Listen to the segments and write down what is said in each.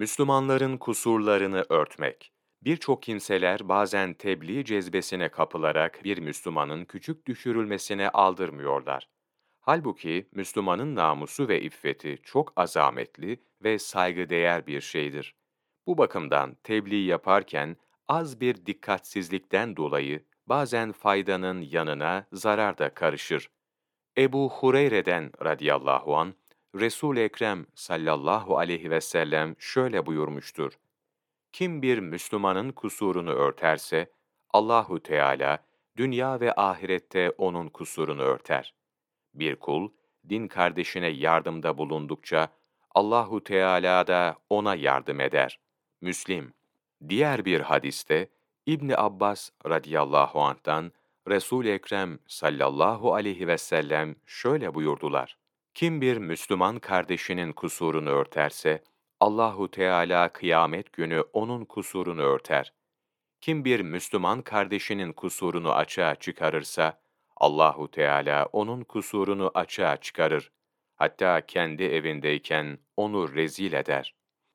Müslümanların kusurlarını örtmek. Birçok kimseler bazen tebliğ cezbesine kapılarak bir Müslümanın küçük düşürülmesine aldırmıyorlar. Halbuki Müslümanın namusu ve iffeti çok azametli ve saygıdeğer bir şeydir. Bu bakımdan tebliğ yaparken az bir dikkatsizlikten dolayı bazen faydanın yanına zarar da karışır. Ebu Hureyre'den radıyallahu an Resul-i Ekrem sallallahu aleyhi ve sellem şöyle buyurmuştur. Kim bir Müslümanın kusurunu örterse, Allahu Teala dünya ve ahirette onun kusurunu örter. Bir kul, din kardeşine yardımda bulundukça, Allahu Teala da ona yardım eder. Müslim. Diğer bir hadiste, İbni Abbas radıyallahu anh'tan, Resul-i Ekrem sallallahu aleyhi ve sellem şöyle buyurdular. Kim bir Müslüman kardeşinin kusurunu örterse, Allahu Teala kıyamet günü onun kusurunu örter. Kim bir Müslüman kardeşinin kusurunu açığa çıkarırsa, Allahu Teala onun kusurunu açığa çıkarır. Hatta kendi evindeyken onu rezil eder.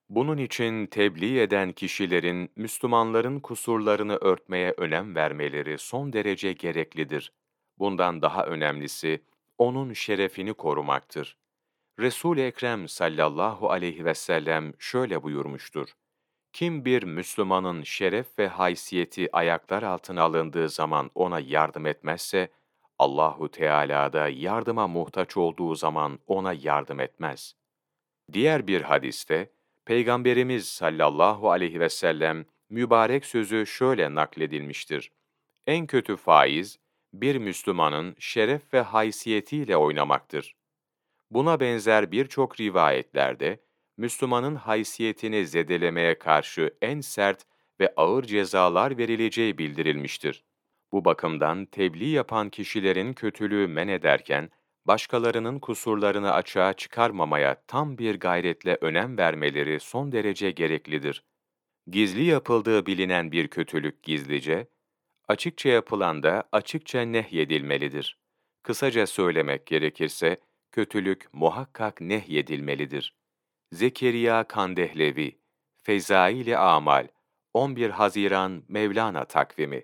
Bunun için tebliğ eden kişilerin Müslümanların kusurlarını örtmeye önem vermeleri son derece gereklidir. Bundan daha önemlisi, onun şerefini korumaktır. Resul-i Ekrem sallallahu aleyhi ve sellem şöyle buyurmuştur. Kim bir Müslümanın şeref ve haysiyeti ayaklar altına alındığı zaman ona yardım etmezse, Allahu Teala da yardıma muhtaç olduğu zaman ona yardım etmez. Diğer bir hadiste, Peygamberimiz sallallahu aleyhi ve sellem mübarek sözü şöyle nakledilmiştir. En kötü faiz, bir Müslümanın şeref ve haysiyetiyle oynamaktır. Buna benzer birçok rivayetlerde, Müslümanın haysiyetini zedelemeye karşı en sert ve ağır cezalar verileceği bildirilmiştir. Bu bakımdan tebliğ yapan kişilerin kötülüğü men ederken, başkalarının kusurlarını açığa çıkarmamaya tam bir gayretle önem vermeleri son derece gereklidir. Gizli yapıldığı bilinen bir kötülük gizlice, açıkça yapılan da açıkça nehyedilmelidir. Kısaca söylemek gerekirse, kötülük muhakkak nehyedilmelidir. Zekeriya Kandehlevi, Fezaili Amal, 11 Haziran Mevlana takvimi